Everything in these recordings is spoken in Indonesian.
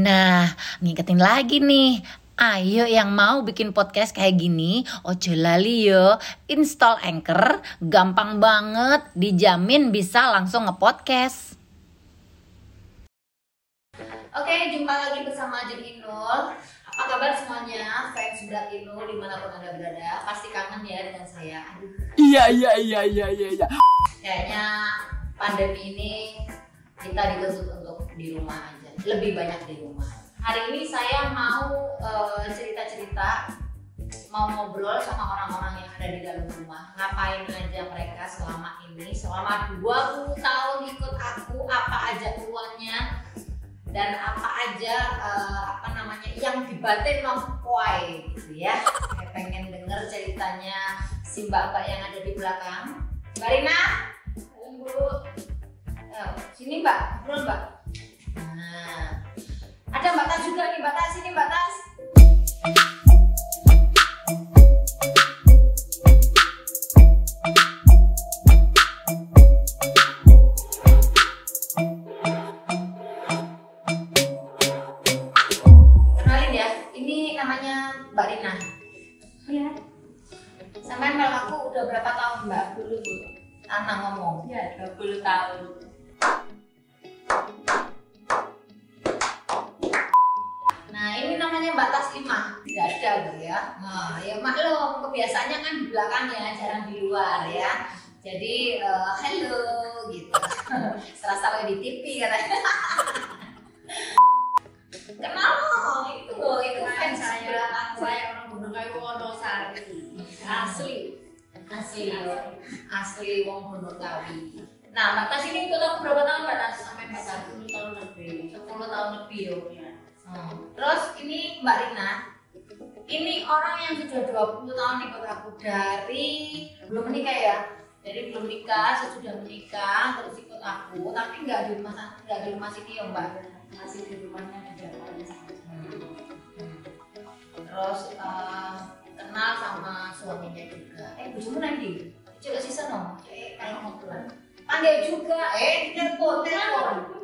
Nah, ngingetin lagi nih. Ayo yang mau bikin podcast kayak gini, ojo lali yo. Install Anchor, gampang banget, dijamin bisa langsung ngepodcast. Oke, jumpa lagi bersama Jeng Inul. Apa kabar semuanya? Fans berat Inul di mana pun anda berada, pasti kangen ya dengan saya. Aduh, Iya iya iya iya iya iya. kayaknya pandemi ini kita dituntut untuk di rumah aja, lebih banyak di rumah. Hari ini saya mau eh, cerita-cerita, mau ngobrol sama orang-orang yang ada di dalam rumah. Ngapain aja mereka selama ini, selama 20 tahun ikut aku, apa aja keluarnya, dan apa aja eh, apa namanya yang dibatin nompoy gitu ya. Saya pengen denger ceritanya si mbak-mbak yang ada di belakang. Mbak Rina. Eh, sini mbak, belum mbak. Nah, ada mbak Tas juga nih mbak Tas, sini mbak Tas. Kenalin ya, ini namanya Mbak Rina. Iya, Sampai kalau aku udah berapa tahun mbak? dulu Bu. Anak ngomong. Ya, 20 tahun. Nah ini namanya Mbak Taslimah. Tidak ada gitu ya. Nah ya maklum kebiasaannya kan di belakang ya, jarang di luar ya. Jadi eh, hello gitu. Serasa lagi di TV katanya. Kenal itu itu fans saya, belakang saya orang Gunung Kayu Wonosari. Asli. asli asli wong Bonokawi. Nah Mbak Tas ini ikut aku berapa tahun Mbak Tas sampai Mbak Tas? 10 tahun lebih. 10 tahun lebih. Ya. Hmm. Terus ini Mbak Rina, ini orang yang sudah 20 tahun ikut aku dari belum menikah ya. Jadi belum nikah, sesudah menikah terus ikut aku, tapi nggak di rumah nggak di rumah sini ya Mbak. Masih di rumahnya di Jakarta. Hmm. Terus eh, kenal sama suaminya juga. Eh, bujumu nanti. Coba sih seneng. Eh, kalau ngobrol. Panggil juga. Eh, telepon, telepon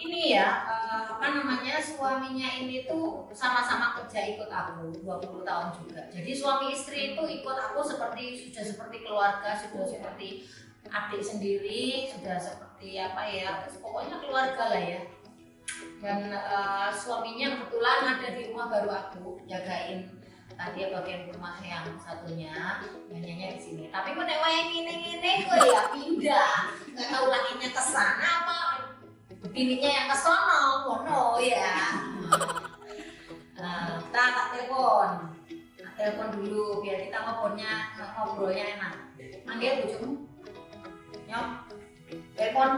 ini ya eh, apa namanya suaminya ini tuh sama-sama kerja ikut aku 20 tahun juga. Jadi suami istri itu ikut aku seperti sudah seperti keluarga sudah seperti adik sendiri sudah seperti apa ya pokoknya keluarga lah ya. Dan eh, suaminya kebetulan ada di rumah baru aku jagain. Tadi bagian rumah yang satunya banyaknya di sini. Tapi nek wae ngene ngene kok ya pindah. Nggak tahu lakinya ke sana apa bininya yang ke sono ngono ya nah, kita tak telepon tak telepon dulu biar kita ngobrolnya ngobrolnya enak manggil bujumu nyok telepon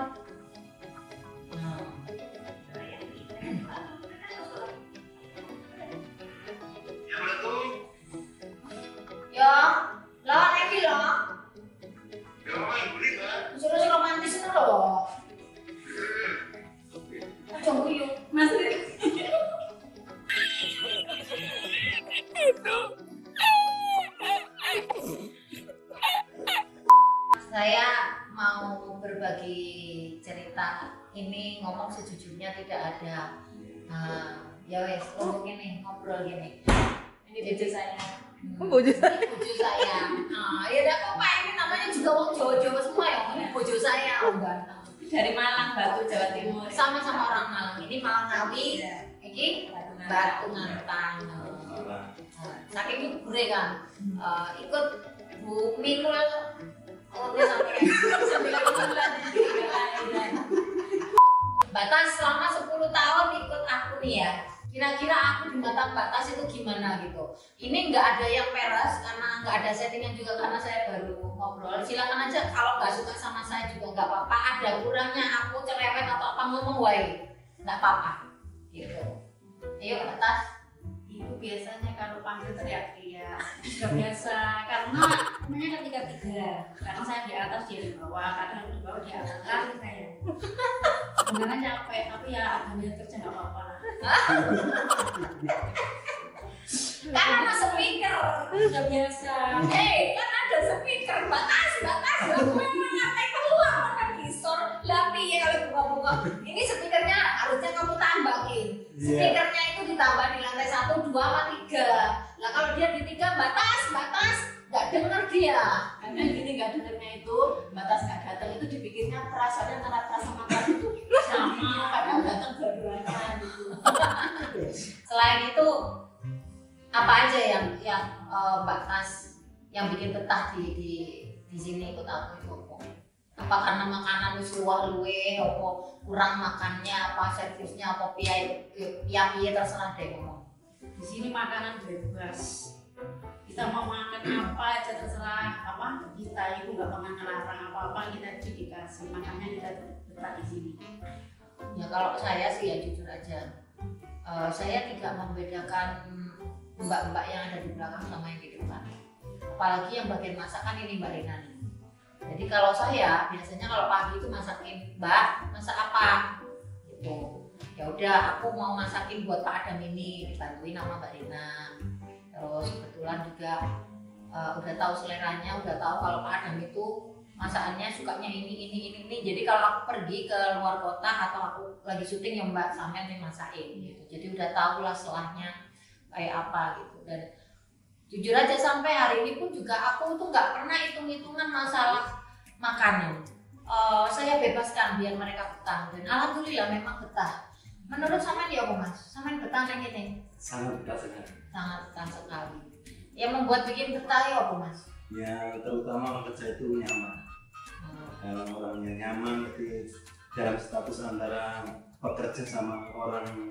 nah. Ya, lah Eki lah. Suruh si romantis itu loh. Mas Saya mau berbagi cerita ini ngomong sejujurnya tidak ada. Nah, ya wes, ngomong gini, ngobrol gini. ini baju saya. Hmm. Bojo saya. Bojo saya. Nah, ya udah apa ini namanya juga wong Jawa-Jawa semua ya. Ini bojo saya, orang ganteng. Dari Malang, Batu, Jawa Timur. Sama-sama orang Malang. Ini Malang Ngawi, Iya. iki Batu Ngantang. Nah, saking itu gue kan eh, ikut Bu Minul oh sampai sembilan bulan batas selama 10 tahun ikut aku nih ya kira-kira aku di mata batas itu gimana gitu? Ini nggak ada yang peres karena nggak ada settingan juga karena saya baru ngobrol. Silakan aja kalau nggak suka sama saya juga nggak apa-apa. Ada kurangnya aku cerewet atau apa ngomong wae nggak apa-apa. Gitu. Ayo batas. Itu biasanya kalau panggil teriak-teriak. Sudah biasa karena namanya kan tiga tiga. Karena saya di atas dia di bawah, kadang di bawah di atas kan saya. Sebenarnya capek, tapi ya ambil kerja nggak apa-apa kan ada speaker Sudah biasa. eh kan ada speaker batas batas apa aja yang yang eh, Mbak yang bikin betah di di di sini ikut aku itu apa? Apa karena makanan wis luwah luwe, apa kurang makannya, apa servisnya, apa piye piye piye terserah deh ngomong. di sini makanan bebas kita mau makan apa aja terserah apa kita itu nggak pernah ngelarang apa apa kita dikasih makanya kita betah di sini Ya kalau saya sih ya jujur aja, Eh, saya tidak membedakan mbak-mbak yang ada di belakang sama yang di depan. Apalagi yang bagian masakan ini Mbak Rina nih. Jadi kalau saya biasanya kalau pagi itu masakin Mbak, masak apa? Gitu. Ya udah, aku mau masakin buat Pak Adam ini dibantuin sama Mbak Rina. Terus kebetulan juga eh, udah tahu seleranya, udah tahu kalau Pak Adam itu masakannya sukanya ini ini ini ini jadi kalau aku pergi ke luar kota atau aku lagi syuting ya mbak sampean yang masakin gitu jadi udah tahu lah selahnya kayak apa gitu. Dan jujur aja sampai hari ini pun juga aku tuh nggak pernah hitung hitungan masalah makanan. Eh, saya bebaskan biar mereka betah. Dan alhamdulillah memang betah. Menurut sampean ya apa mas? Sampean betah neng ini sangat dekat sekali. Sangat betah sekali. Yang membuat bikin betah ya apa mas? Ya terutama kerja itu nyaman. Hmm. kalau orangnya nyaman jadi dalam status antara pekerja sama orang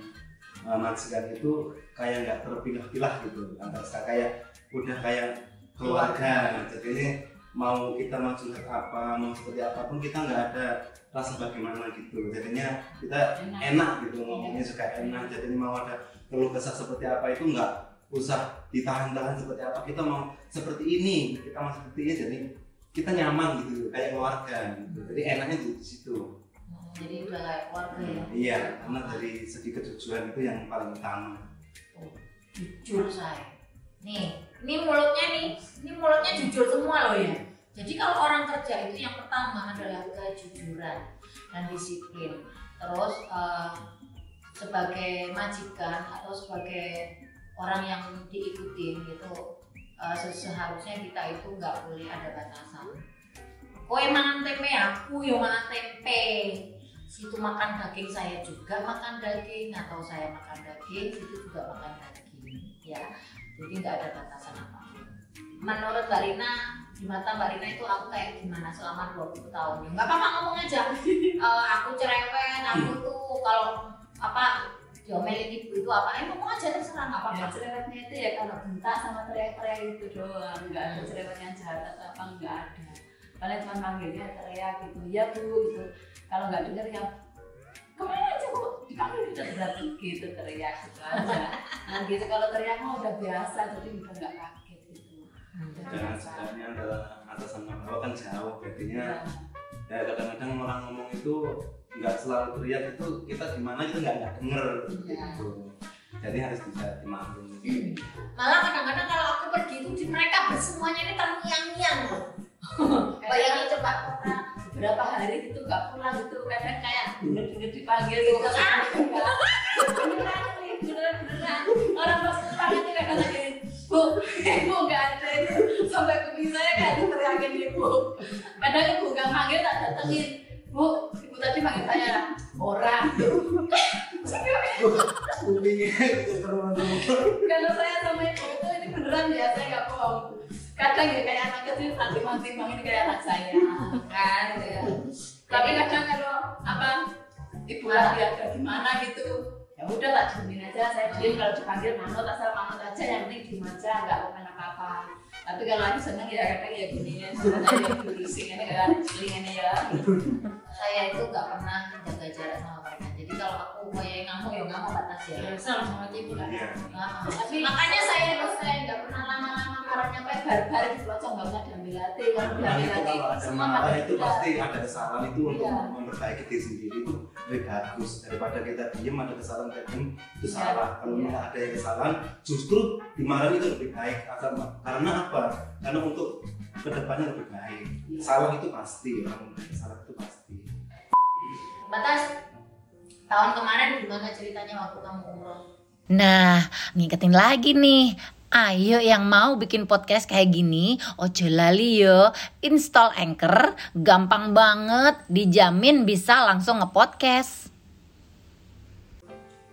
uh, majikan itu kayak nggak terpilah-pilah gitu antara kayak udah kayak keluarga. Jadi mau kita mau curhat apa mau seperti apa pun kita nggak ada rasa bagaimana gitu. Jadinya kita enak. gitu ngomongnya juga enak. Jadi mau ada keluh kesah seperti apa itu nggak usah ditahan-tahan seperti apa. Kita mau seperti ini kita mau seperti ini jadi kita nyaman gitu kayak keluarga gitu. Jadi enaknya di, situ jadi udah kayak keluarga ya. Iya karena dari segi kejujuran itu yang paling utama. Jujur. Saya. Nih ini mulutnya nih ini mulutnya jujur semua loh ya. Jadi kalau orang kerja itu yang pertama adalah kejujuran dan disiplin. Terus eh, sebagai majikan atau sebagai orang yang diikutin gitu eh, se- seharusnya kita itu nggak boleh ada batasan. Kowe mangan tempe aku yo mangan tempe situ makan daging saya juga makan daging atau saya makan daging situ juga makan daging ya. Jadi nggak ada batasan apa menurut Mbak Rina di mata Mbak Rina itu aku kayak gimana selama 20 tahun ya? Nggak apa-apa ngomong aja. Eh, aku cerewet aku tuh kalau apa diomelin ibu itu apa eh ngomong aja terserah nggak ya apa-apa cerewetnya itu ya kalau bentak sama teriak-teriak itu doang. Nggak ada cerewet yang jahat atau apa nggak ada. Paling cuma manggilnya teriak gitu ya bu gitu kalau nggak denger ya ke mana aja bu dipanggil gitu berarti gitu teriak gitu aja. Nah gitu kalau teriak mah udah biasa jadi udah nggak kaget gitu. Udah dan biasa. sebenarnya adalah atasan sama bawah kan jauh jadinya Ya. ya kadang-kadang orang ngomong itu nggak selalu teriak itu kita gimana kita nggak nggak denger Iya. gitu. Jadi harus bisa dimaklum malah kadang-kadang kalau aku pergi itu di mereka bersemuanya ini terngiang-ngiang loh. Bayangin coba. Karena beberapa hari gitu nggak pulang gitu kadang kayak denger-denger dipanggil gitu. ah! Beneran nih beneran. Orang pas pulang itu kadang lagi bu ibu nggak ada itu sampai ke saya kayak diteriakin ibu padahal ibu nggak manggil tak datengin. Bu ibu tadi manggil saya orang. Terus kalau saya sama ibu itu ini beneran ya saya nggak bohong. Kadang ya kayak anak kecil hati timbang ini kayak anak saya kan? ya. Tapi kadang kalau apa ibu lagi ada di mana gitu ya udah tak diemin aja. Saya diem kalau dipanggil manut asal manut aja yang penting diem aja nggak komen apa apa tapi kalau lagi seneng ya kadang ya gini ya. Sebenarnya ya ini ya. Saya itu nggak pernah jaga jarak sama mereka. Jadi kalau aku kayak ngamuk ya ngamuk batas ya ya sama sama ibu lah. Iya. Tapi makanya saya saya nggak pernah lama-lama marah nyampe bar-bar di pelocong nggak pernah diambil hati kalau Nah diambil itu hati kalau ada semua marah pada itu pasti ada kesalahan itu untuk Iya. memperbaiki diri sendiri itu lebih bagus daripada kita diem ada kesalahan kayak gini itu Iya. salah kalau Iya. memang ada yang kesalahan justru dimarahin itu lebih baik Asal- karena apa karena untuk ke depannya lebih baik Iya. salah itu pasti orang salah itu pasti batas tahun kemarin gimana ceritanya waktu kamu umroh Nah, ngingetin lagi nih. Ayo yang mau bikin podcast kayak gini, ojo lali yo, install Anchor, gampang banget, dijamin bisa langsung nge-podcast.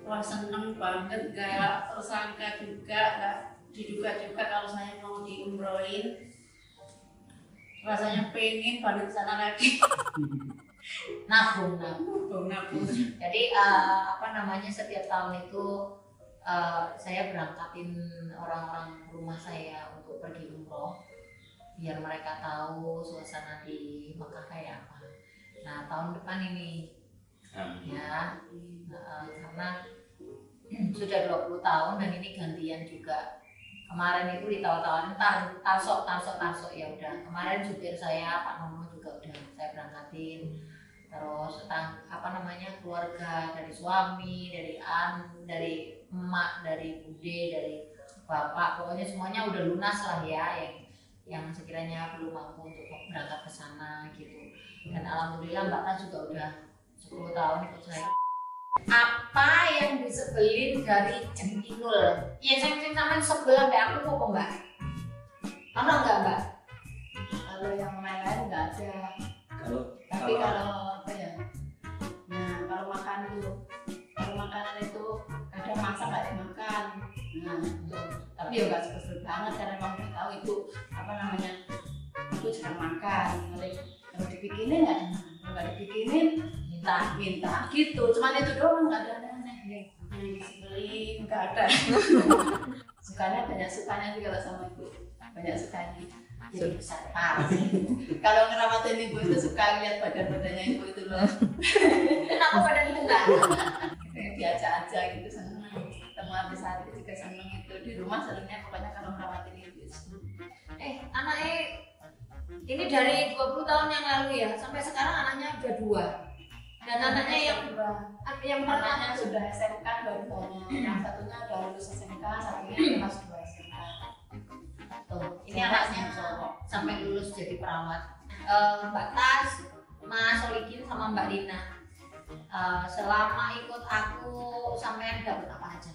Wah seneng banget. Gak tersangka juga gak diduga-duga kalau saya mau diumrohin rasanya pengen balik sana lagi. Nabung nabung. Nabung nabung. Jadi eh, apa namanya setiap tahun itu eh, saya berangkatin orang-orang rumah saya untuk pergi umroh biar mereka tahu suasana di Mekah kayak apa. Nah tahun depan ini. Amin. ya eh, karena sudah 20 tahun dan ini gantian juga. Kemarin itu ditawa-tawarin tar tarsok tarsok tarsok ya udah. Kemarin supir saya Pak Nono juga udah saya berangkatin terus tentang apa namanya keluarga dari suami dari an dari emak dari bude dari bapak pokoknya semuanya udah lunas lah ya yang yang sekiranya belum mampu untuk berangkat ke sana gitu. Dan alhamdulillah mbak kan juga udah 10 tahun ikut saya. Apa yang disebelin dari centinul ya saya sing sampean sebelah mbak aku kok mbak? Ada nggak mbak? Kalau yang lain-lain nggak ada. Kalau tapi kalau makan itu kalau makanan itu kadang masak nggak dimakan. Nah itu tapi ya nggak sebesar banget karena emang udah tahu itu apa namanya itu sedang makan. Kalau dibikinin nggak kalau nggak minta minta gitu. Cuman itu doang nggak ada aneh-aneh. Nggak ada. Sukanya banyak sukanya kalau sama ibu. Banyak sukanya jadi besar parah kalau ngerawatin ibu itu suka lihat badan-badannya ibu itu loh. Kenapa pada itu enggak diajak aja gitu seneng. Ketemu habis hati juga seneng itu. Di rumah serunya pokoknya kalau ngerawatin ibu eh anaknya ini dari 20 tahun yang lalu ya sampai sekarang anaknya udah dua. Dan anaknya yang yang pertama sudah SMK dua-duanya. Yang satunya udah lulus SMK satunya kelas dua tuh ini anaknya sampai lulus jadi perawat. Eh, Mbak Tas Mas Solikin sama Mbak Dina. Eh, selama ikut aku sampai dapat apa aja?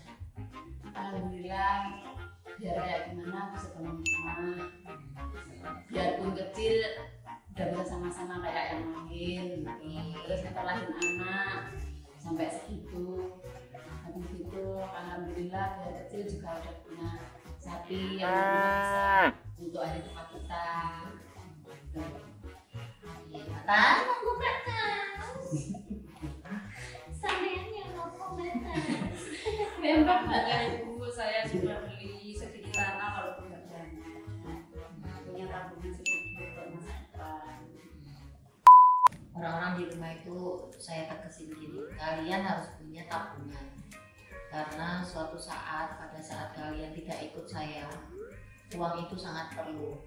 Alhamdulillah biar kayak gimana bisa rumah biarpun kecil udah bisa sama-sama kayak yang lain. Terus kita lahir anak sampai segitu. Habis itu alhamdulillah dari kecil juga udah punya sapi yang kalian harus punya tabungan. Karena suatu saat pada saat kalian tidak ikut saya uang itu sangat perlu.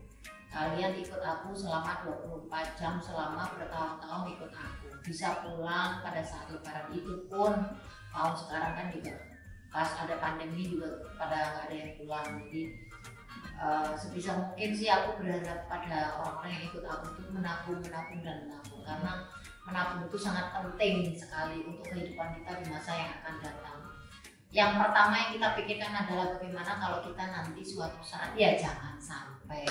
Kalian ikut aku selama 24 jam selama bertahun-tahun ikut aku. Bisa pulang pada saat lebaran itu pun tahun sekarang kan juga pas ada pandemi juga pada nggak ada yang pulang. Jadi eh, sebisa mungkin sih aku berharap pada orang-orang yang ikut aku itu menabung menabung dan menabung. Karena menabung itu sangat penting sekali untuk kehidupan kita di masa yang akan datang. Yang pertama yang kita pikirkan adalah bagaimana kalau kita nanti suatu saat ya jangan sampai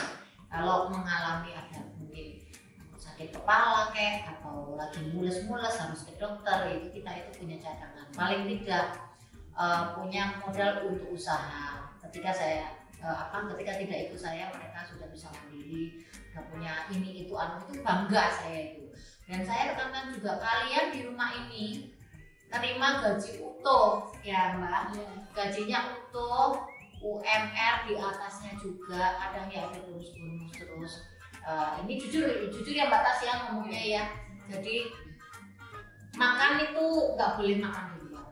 kalau mengalami ada mungkin sakit kepala kayak atau lagi mules-mules harus ke dokter itu kita itu punya cadangan. Paling tidak eh, punya modal untuk usaha. Ketika saya eh, apa ketika tidak ikut saya mereka sudah bisa mandiri sudah punya ini itu anu itu bangga saya itu dan saya tekankan juga kalian di rumah ini terima gaji utuh ya mbak. Gajinya utuh UMR di atasnya juga kadang ya ada bonus-bonus terus. Eh, ini jujur jujur ya mbak Tas ya ngomongnya ya. Jadi makan itu nggak boleh makan di luar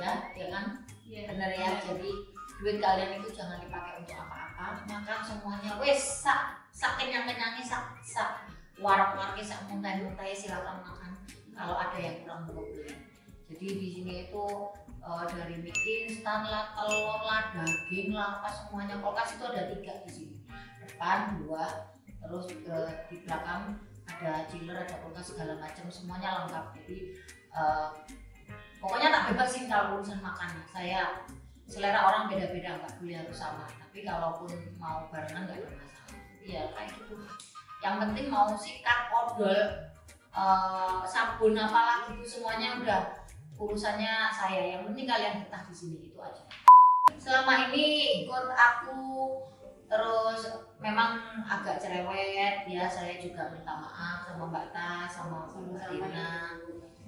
ya ya kan? Benar ya. Jadi duit kalian itu jangan dipakai untuk apa-apa. Makan semuanya. Wes sak sak kenyang kenyangnya sak sak warung warungnya sak muntah muntah silakan makan kalau ada yang kurang beli jadi di sini itu eh, dari mie instan lah telur lah daging lah apa semuanya. Kulkas itu ada tiga di sini. Depan dua terus eh, di belakang ada chiller ada kulkas segala macam semuanya lengkap. Jadi eh, pokoknya tak bebasin kalau urusan makan. Saya selera orang beda-beda nggak boleh harus sama. Tapi kalaupun mau barengan nggak ada masalah. Iya kayak gitu yang penting mau sikat odol eh, sabun apalah gitu semuanya udah urusannya saya. Yang penting kalian betah di sini itu aja. Selama ini ikut aku terus memang agak cerewet. Ya saya juga minta maaf sama Mbak Tas sama Mbak Dina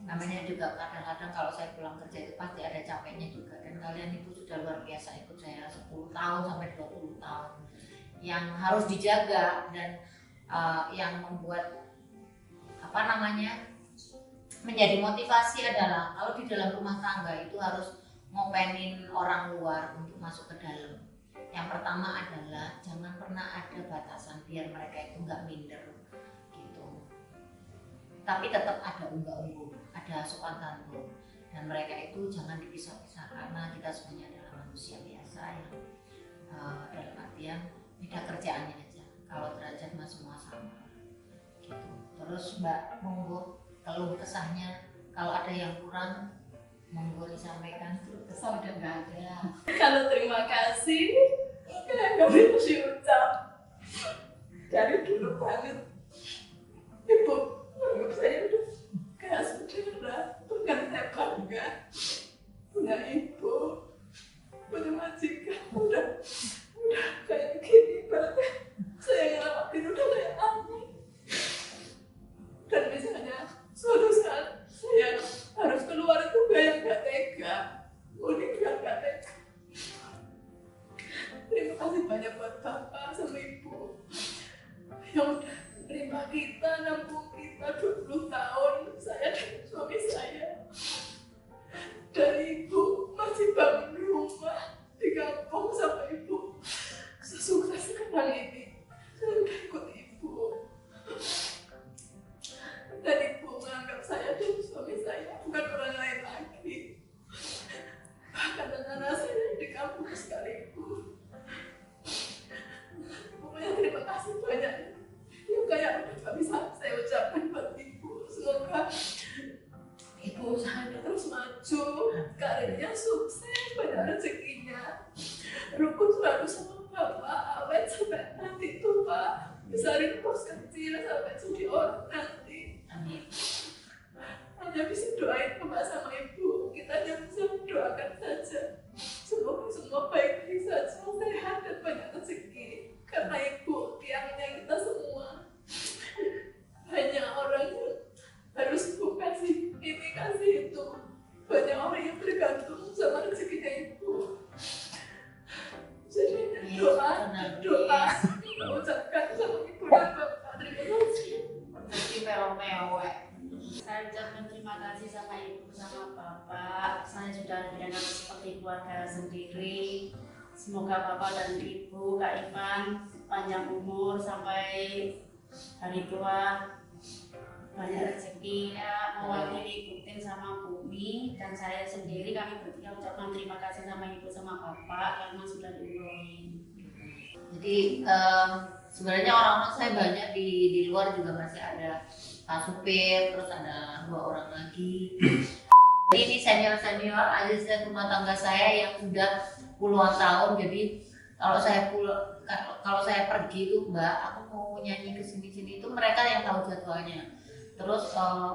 namanya juga kadang-kadang kalau saya pulang kerja itu pasti ada capeknya juga. Dan kalian itu sudah luar biasa ikut saya 10 tahun sampai 20 tahun. Yang harus dijaga dan uh, yang membuat apa namanya menjadi motivasi adalah kalau di dalam rumah tangga itu harus ngopenin orang luar untuk masuk ke dalam. Yang pertama adalah jangan pernah ada batasan biar mereka itu nggak minder gitu. Tapi tetap ada unggah-ungguh ada sopan santun dan mereka itu jangan dipisah-pisah karena kita semuanya adalah manusia biasa yang uh, dalam artian beda kerjaannya semua sama. Gitu. Terus mbak monggo kalau kesahnya kalau ada yang kurang monggo disampaikan. Kesah udah nggak ada. Kalau terima kasih, nggak bisa diucap. Dari dulu banget, ibu menurut saya udah kayak saudara, bukan saya bangga. Punya ibu, punya majikan, udah suatu saat saya harus keluar itu kayak nggak tega, usahanya terus maju karirnya sukses banyak rezekinya. Rukun selalu sama bapak awet sampai nanti tua besarin pos kecil sampai jadi orang nanti. Hanya bisa doain bapak sama ibu. Kita hanya bisa mendoakan saja. Semoga semua baik-baik saja sehat dan banyak rezeki. Karena ibu tiangnya kita semua banyak orang yang harus ibu kasih ini kasih itu banyak orang yang sama rezekinya ibu. Jadi doa doa. Kita ucapkan sama ibu dan bapak. Terima kasih. Jadi mewek Saya ucapkan terima kasih sama ibu sama bapak. Saya sudah dianggap seperti keluarga sendiri. Semoga bapak dan ibu Kak Ivan panjang umur sampai hari tua banyak rezekinya mewakili Butin sama Bumi dan saya sendiri kami bertiga ucapkan terima kasih sama ibu sama bapak karena sudah diumrohin. Jadi em, sebenarnya orang-orang saya banyak di di luar juga masih ada Pak Supir, terus ada dua orang lagi. Jadi ini senior-senior asisten rumah tangga saya yang sudah puluhan tahun. Jadi kalau saya pul kalau saya pergi itu Mbak, aku mau nyanyi ke sini-sini itu mereka yang tahu jadwalnya. Terus eh,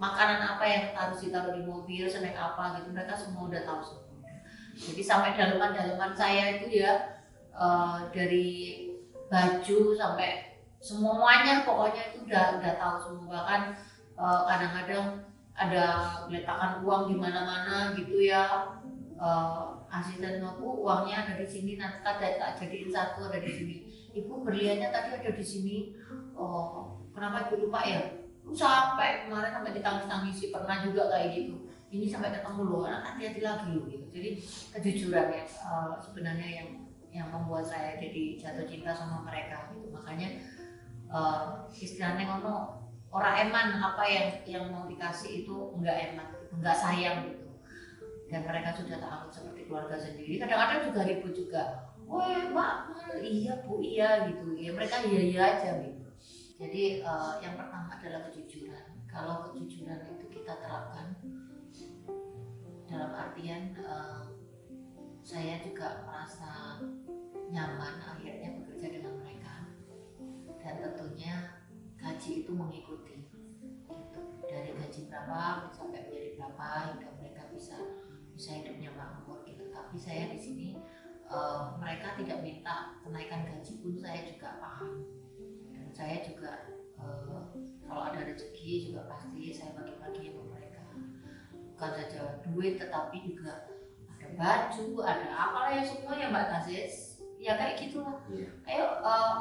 makanan apa yang harus ditaruh di mobil, snack apa gitu mereka semua udah tahu semua. Jadi sampai daleman-daleman saya itu ya eh, dari baju sampai semuanya pokoknya itu udah udah tahu semua. Bahkan eh, kadang-kadang ada letakan uang di mana-mana gitu ya Eh, asisten aku uangnya ada di sini nanti tak tak jadiin satu ada di sini. Ibu berliannya tadi ada di sini. Oh kenapa ibu lupa ya sampai kemarin sampai ditangis-tangisi pernah juga kayak gitu. Ini sampai ketemu loh anak hati-hati lagi loh gitu. Jadi kejujuran ya eh, sebenarnya yang yang membuat saya jadi jatuh cinta sama mereka gitu. Makanya eh, istilahnya ngono orang eman apa yang yang mau dikasih itu enggak eman enggak sayang gitu. Dan mereka sudah tak seperti keluarga sendiri. Kadang-kadang juga ribut juga. Wah mbak iya bu iya gitu. Ya mereka iya iya aja gitu jadi eh, yang pertama adalah kejujuran. Kalau kejujuran itu kita terapkan dalam artian eh, saya juga merasa nyaman akhirnya bekerja dengan mereka. Dan tentunya gaji itu mengikuti gitu. dari gaji berapa sampai menjadi berapa hingga mereka bisa bisa hidupnya makmur gitu. Tapi saya di sini eh, mereka tidak minta kenaikan gaji pun saya juga paham saya juga eh, kalau ada rezeki juga pasti saya bagi-bagi sama mereka. Bukan saja duit tetapi juga ada baju ada apalah ya semuanya mbak Tasis. Ya kayak gitulah. Iya. ayo eh,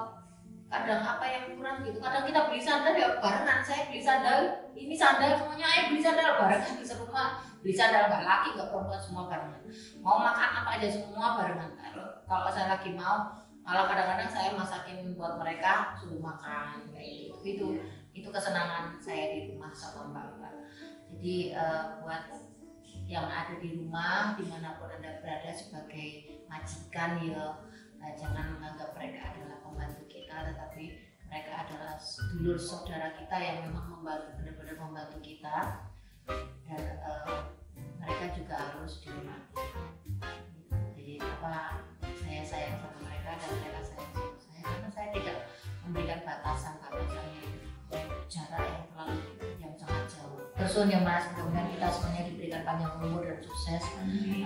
kadang apa yang kurang gitu. Kadang kita beli sandal ya barengan. Saya beli sandal ini sandal semuanya. Ayo beli sandal barengan di rumah beli sandal nggak laki nggak perempuan semua barengan. Mau makan apa aja semua barengan. Kalau kalau saya lagi mau malah kadang-kadang saya masakin buat mereka suruh makan kayak gitu. Itu itu kesenangan saya di rumah sama mbak jadi eh, buat yang ada di rumah di mana pun anda berada sebagai majikan ya eh, jangan menganggap mereka adalah pembantu kita tetapi mereka adalah dulur saudara kita yang memang membantu benar-benar membantu kita. Dan eh, mereka juga harus dihormati jadi apa sayang sama mereka dan mereka sayang sama saya. Karena saya tidak memberikan batasan batasan yang jarak yang terlalu yang sangat jauh. Terus ya mas mudah-mudahan kita semuanya diberikan panjang umur dan sukses.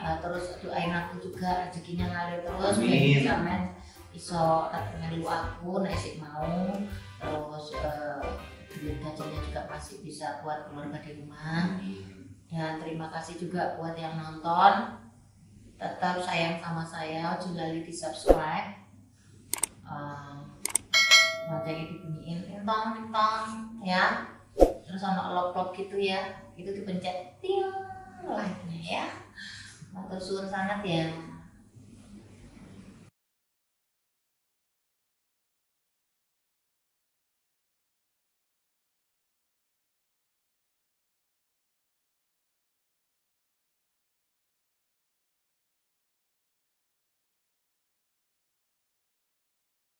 Uh, terus doain aku juga rezekinya ngalir terus Amin. sampean iso melu aku nek sik mau. Terus uh, duit gajinya juga masih bisa buat keluarga di rumah. Dan terima kasih juga buat yang nonton tetap sayang sama saya jelali di subscribe. Uh, loncengnya dibunyiin tintong tintong ya. Terus sama lock gitu ya itu dipencet ting like ya. Matur suwun sangat ya